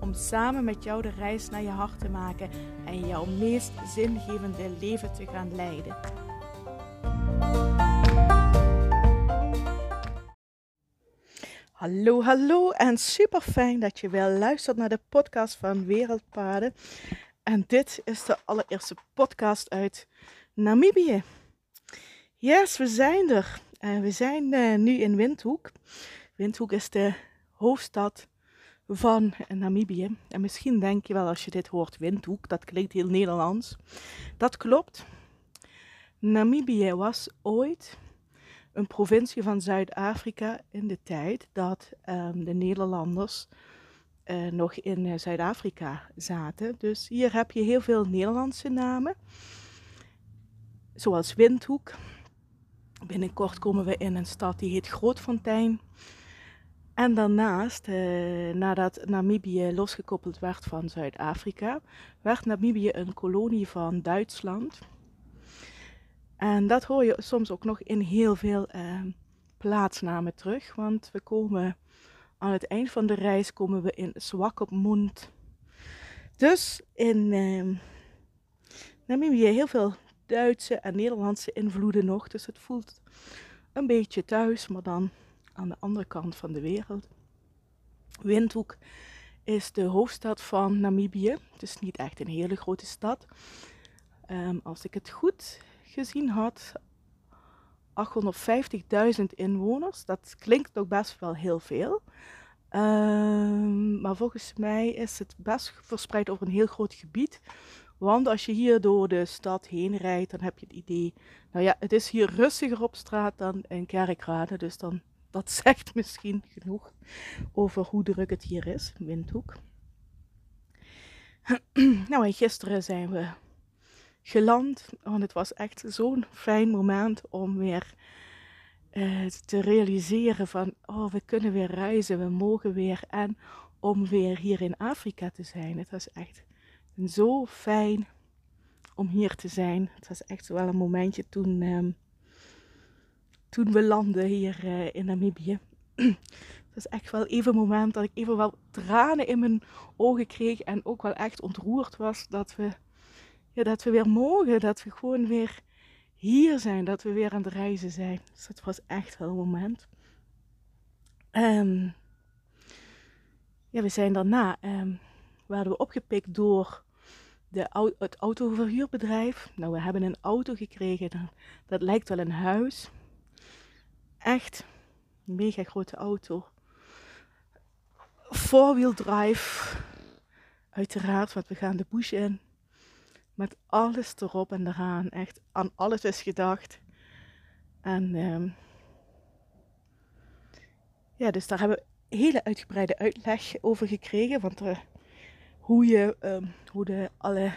Om samen met jou de reis naar je hart te maken en jouw meest zingevende leven te gaan leiden. Hallo, hallo en super fijn dat je weer luistert naar de podcast van Wereldpaden. En dit is de allereerste podcast uit Namibië. Yes, we zijn er. En we zijn uh, nu in Windhoek. Windhoek is de hoofdstad van Namibië. En misschien denk je wel als je dit hoort, Windhoek, dat klinkt heel Nederlands. Dat klopt. Namibië was ooit een provincie van Zuid-Afrika in de tijd dat um, de Nederlanders uh, nog in uh, Zuid-Afrika zaten. Dus hier heb je heel veel Nederlandse namen, zoals Windhoek. Binnenkort komen we in een stad die heet Grootfontein. En daarnaast, eh, nadat Namibië losgekoppeld werd van Zuid-Afrika, werd Namibië een kolonie van Duitsland. En dat hoor je soms ook nog in heel veel eh, plaatsnamen terug, want we komen aan het eind van de reis komen we in Swakopmund. Dus in eh, Namibië heel veel Duitse en Nederlandse invloeden nog, dus het voelt een beetje thuis, maar dan aan de andere kant van de wereld. Windhoek is de hoofdstad van Namibië. Het is niet echt een hele grote stad. Um, als ik het goed gezien had, 850.000 inwoners. Dat klinkt nog best wel heel veel. Um, maar volgens mij is het best verspreid over een heel groot gebied. Want als je hier door de stad heen rijdt, dan heb je het idee, nou ja, het is hier rustiger op straat dan in Kerkrade. Dus dan dat zegt misschien genoeg over hoe druk het hier is, Windhoek. nou, en gisteren zijn we geland. Want het was echt zo'n fijn moment om weer uh, te realiseren van, oh, we kunnen weer reizen, we mogen weer. En om weer hier in Afrika te zijn. Het was echt zo fijn om hier te zijn. Het was echt wel een momentje toen... Um, toen we landden hier uh, in Namibië. Het was echt wel even een moment dat ik even wel tranen in mijn ogen kreeg en ook wel echt ontroerd was dat we, ja, dat we weer mogen, dat we gewoon weer hier zijn, dat we weer aan het reizen zijn. Dus het was echt wel een moment. Um, ja, we zijn daarna, um, werden we opgepikt door de, het autoverhuurbedrijf. Nou, we hebben een auto gekregen, dat, dat lijkt wel een huis echt een mega grote auto. Four-wheel drive. Uiteraard, want we gaan de bush in. Met alles erop en eraan. Echt aan alles is gedacht. En um, ja, dus daar hebben we hele uitgebreide uitleg over gekregen. Want uh, hoe, je, um, hoe de alle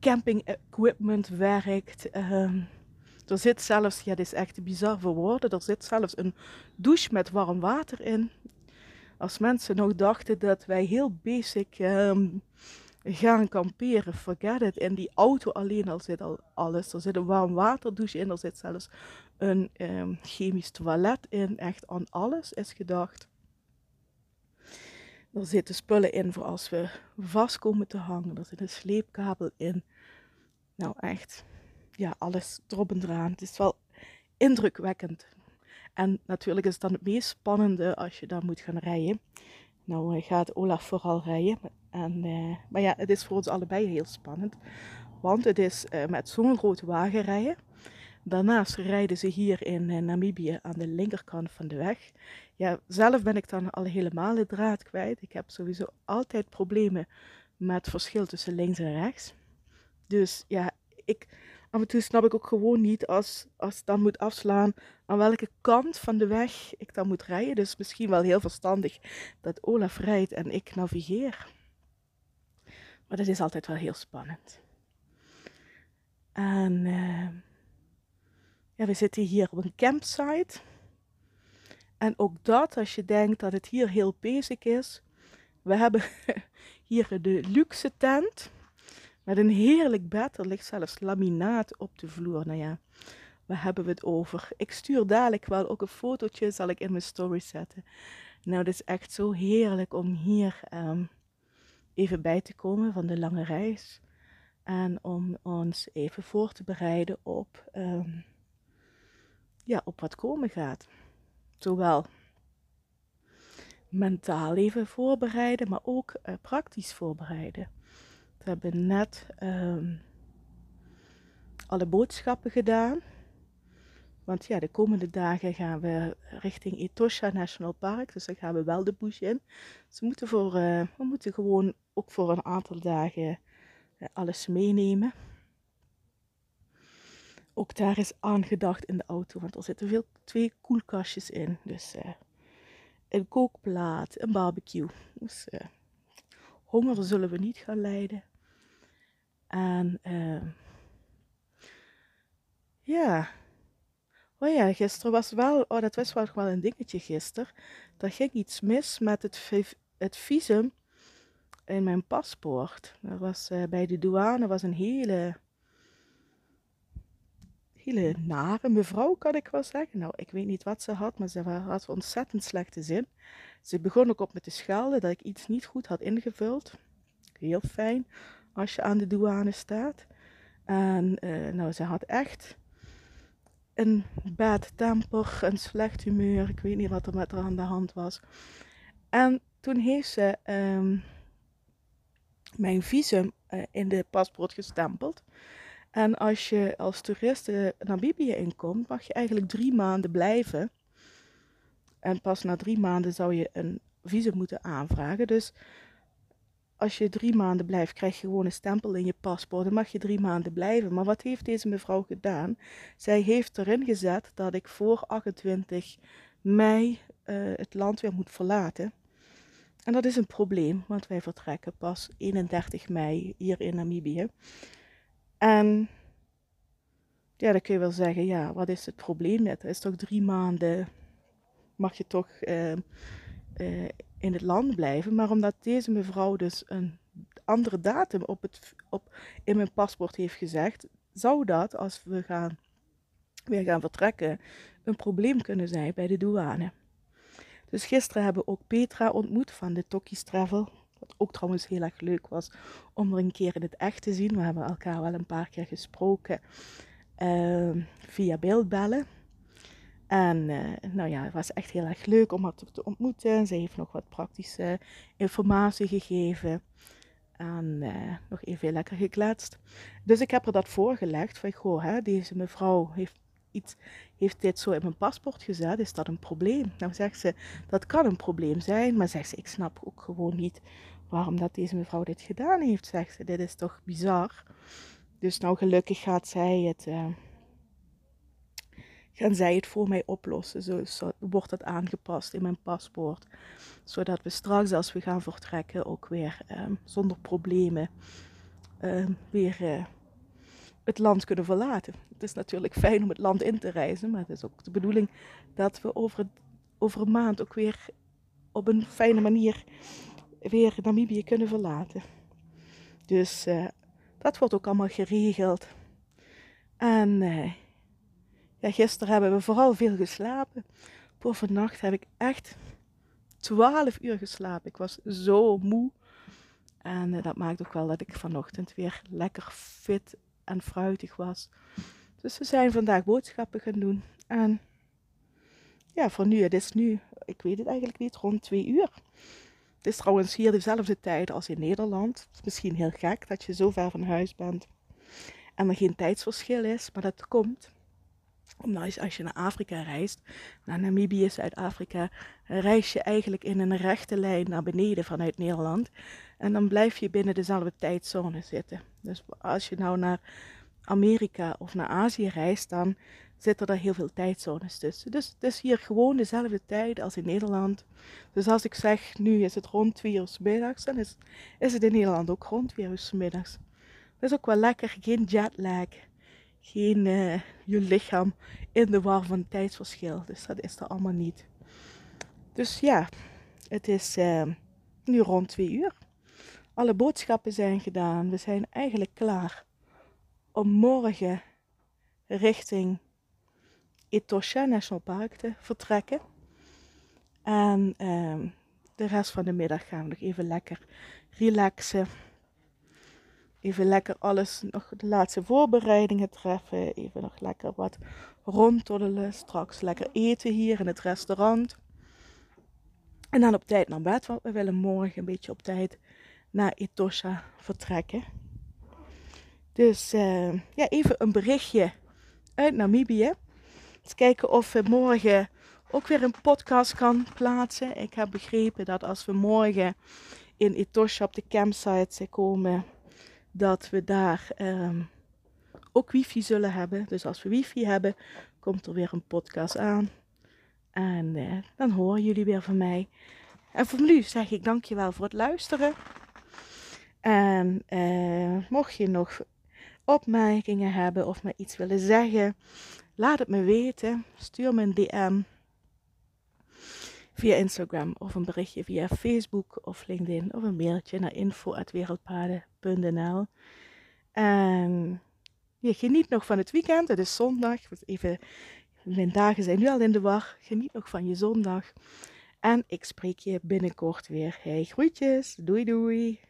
camping equipment werkt. Um, er zit zelfs, ja, dit is echt bizar voor woorden, er zit zelfs een douche met warm water in. Als mensen nog dachten dat wij heel basic um, gaan kamperen, forget it. In die auto alleen al zit al alles. Er zit een warm waterdouche in, er zit zelfs een um, chemisch toilet in. Echt aan alles is gedacht. Er zitten spullen in voor als we vast komen te hangen. Er zit een sleepkabel in. Nou, echt ja, alles erop en eraan. Het is wel indrukwekkend. En natuurlijk is het dan het meest spannende als je dan moet gaan rijden. Nou gaat Olaf vooral rijden. En, uh, maar ja, het is voor ons allebei heel spannend. Want het is uh, met zo'n grote wagen rijden. Daarnaast rijden ze hier in Namibië aan de linkerkant van de weg. Ja, zelf ben ik dan al helemaal de draad kwijt. Ik heb sowieso altijd problemen met verschil tussen links en rechts. Dus ja, ik, af en toe snap ik ook gewoon niet als, als dan moet afslaan aan welke kant van de weg ik dan moet rijden. Dus misschien wel heel verstandig dat Olaf rijdt en ik navigeer. Maar dat is altijd wel heel spannend. En uh, ja, we zitten hier op een campsite. En ook dat, als je denkt dat het hier heel basic is. We hebben hier de luxe tent. Met een heerlijk bed. Er ligt zelfs laminaat op de vloer. Nou ja, waar hebben we het over? Ik stuur dadelijk wel ook een fotootje, zal ik in mijn story zetten. Nou, het is echt zo heerlijk om hier um, even bij te komen van de lange reis. En om ons even voor te bereiden op, um, ja, op wat komen gaat. Zowel mentaal even voorbereiden, maar ook uh, praktisch voorbereiden. We hebben net um, alle boodschappen gedaan. Want ja, de komende dagen gaan we richting Etosha National Park. Dus dan gaan we wel de bush in. Dus we moeten, voor, uh, we moeten gewoon ook voor een aantal dagen uh, alles meenemen. Ook daar is aangedacht in de auto, want er zitten veel, twee koelkastjes in. Dus uh, een kookplaat, een barbecue. Dus honger zullen we niet gaan lijden. En ja, Oh ja, gisteren was wel, oh dat was wel, een dingetje gisteren. Er ging iets mis met het, het visum in mijn paspoort. Er was uh, bij de douane was een hele, hele nare mevrouw, kan ik wel zeggen. Nou, ik weet niet wat ze had, maar ze had ontzettend slechte zin. Ze begon ook op me te schelden dat ik iets niet goed had ingevuld. Heel fijn als je aan de douane staat. En uh, nou, ze had echt een bad temper, een slecht humeur. Ik weet niet wat er met haar aan de hand was. En toen heeft ze um, mijn visum uh, in de paspoort gestempeld. En als je als toerist Namibië inkomt, mag je eigenlijk drie maanden blijven. En pas na drie maanden zou je een visum moeten aanvragen. Dus als je drie maanden blijft, krijg je gewoon een stempel in je paspoort. Dan mag je drie maanden blijven. Maar wat heeft deze mevrouw gedaan? Zij heeft erin gezet dat ik voor 28 mei uh, het land weer moet verlaten. En dat is een probleem, want wij vertrekken pas 31 mei hier in Namibië. En ja, dan kun je wel zeggen, ja, wat is het probleem? Het is toch drie maanden, mag je toch uh, uh, in het land blijven. Maar omdat deze mevrouw dus een andere datum op het, op, in mijn paspoort heeft gezegd, zou dat als we gaan, weer gaan vertrekken een probleem kunnen zijn bij de douane. Dus gisteren hebben we ook Petra ontmoet van de Tokis Travel. Wat ook trouwens heel erg leuk was om er een keer in het echt te zien. We hebben elkaar wel een paar keer gesproken uh, via beeldbellen. En uh, nou ja, het was echt heel erg leuk om haar te, ontmoeten. Ze heeft nog wat praktische informatie gegeven. En uh, nog even lekker gekletst. Dus ik heb er dat voorgelegd. Van, goh, hè, deze mevrouw heeft, iets, heeft dit zo in mijn paspoort gezet. Is dat een probleem? Nou zegt ze, dat kan een probleem zijn. Maar zegt ze, ik snap ook gewoon niet waarom dat deze mevrouw dit gedaan heeft. Zegt ze, dit is toch bizar. Dus nou gelukkig gaat zij het... Uh, gaan zij het voor mij oplossen. Zo, wordt het aangepast in mijn paspoort. Zodat we straks als we gaan vertrekken ook weer um, zonder problemen um, weer uh, het land kunnen verlaten. Het is natuurlijk fijn om het land in te reizen, maar het is ook de bedoeling dat we over, over een maand ook weer op een fijne manier weer Namibië kunnen verlaten. Dus uh, dat wordt ook allemaal geregeld. En uh, ja, gisteren hebben we vooral veel geslapen. Voor vannacht heb ik echt 12 uur geslapen. Ik was zo moe. En uh, dat maakt ook wel dat ik vanochtend weer lekker fit en fruitig was. Dus we zijn vandaag boodschappen gaan doen. En ja, voor nu, het is nu, ik weet het eigenlijk niet, rond 2 uur. Het is trouwens hier dezelfde tijd als in Nederland. Het is misschien heel gek dat je zo ver van huis bent en er geen tijdsverschil is, maar dat komt omdat als je naar Afrika reist, naar Namibië, Zuid-Afrika, reis je eigenlijk in een rechte lijn naar beneden vanuit Nederland. En dan blijf je binnen dezelfde tijdzone zitten. Dus als je nou naar Amerika of naar Azië reist, dan zitten er heel veel tijdzones tussen. Dus het is hier gewoon dezelfde tijd als in Nederland. Dus als ik zeg, nu is het rond twee uur s middags, dan is, is het in Nederland ook rond twee uur s middags. Dat is ook wel lekker, geen jetlag geen uh, je lichaam in de war van tijdsverschil. Dus dat is er allemaal niet. Dus ja, het is uh, nu rond twee uur. Alle boodschappen zijn gedaan. We zijn eigenlijk klaar om morgen richting Etosha National Park te vertrekken. En uh, de rest van de middag gaan we nog even lekker relaxen. Even lekker alles, nog de laatste voorbereidingen treffen. Even nog lekker wat rondtoddelen. Straks lekker eten hier in het restaurant. En dan op tijd naar bed, want we willen morgen een beetje op tijd naar Etosha vertrekken. Dus uh, ja, even een berichtje uit Namibië. Eens kijken of we morgen ook weer een podcast kan plaatsen. Ik heb begrepen dat als we morgen in Etosha op de campsite komen, dat we daar um, ook wifi zullen hebben. Dus als we wifi hebben, komt er weer een podcast aan. En uh, dan horen jullie weer van mij. En voor nu zeg ik dankjewel voor het luisteren. En uh, mocht je nog opmerkingen hebben of me iets willen zeggen, laat het me weten. Stuur me een DM via Instagram of een berichtje via Facebook of LinkedIn of een mailtje naar info.wereldpaden.nl. En ehm, je geniet nog van het weekend, het is zondag. Even, mijn dagen zijn nu al in de war. Geniet nog van je zondag. En ik spreek je binnenkort weer. Hey, groetjes. Doei doei.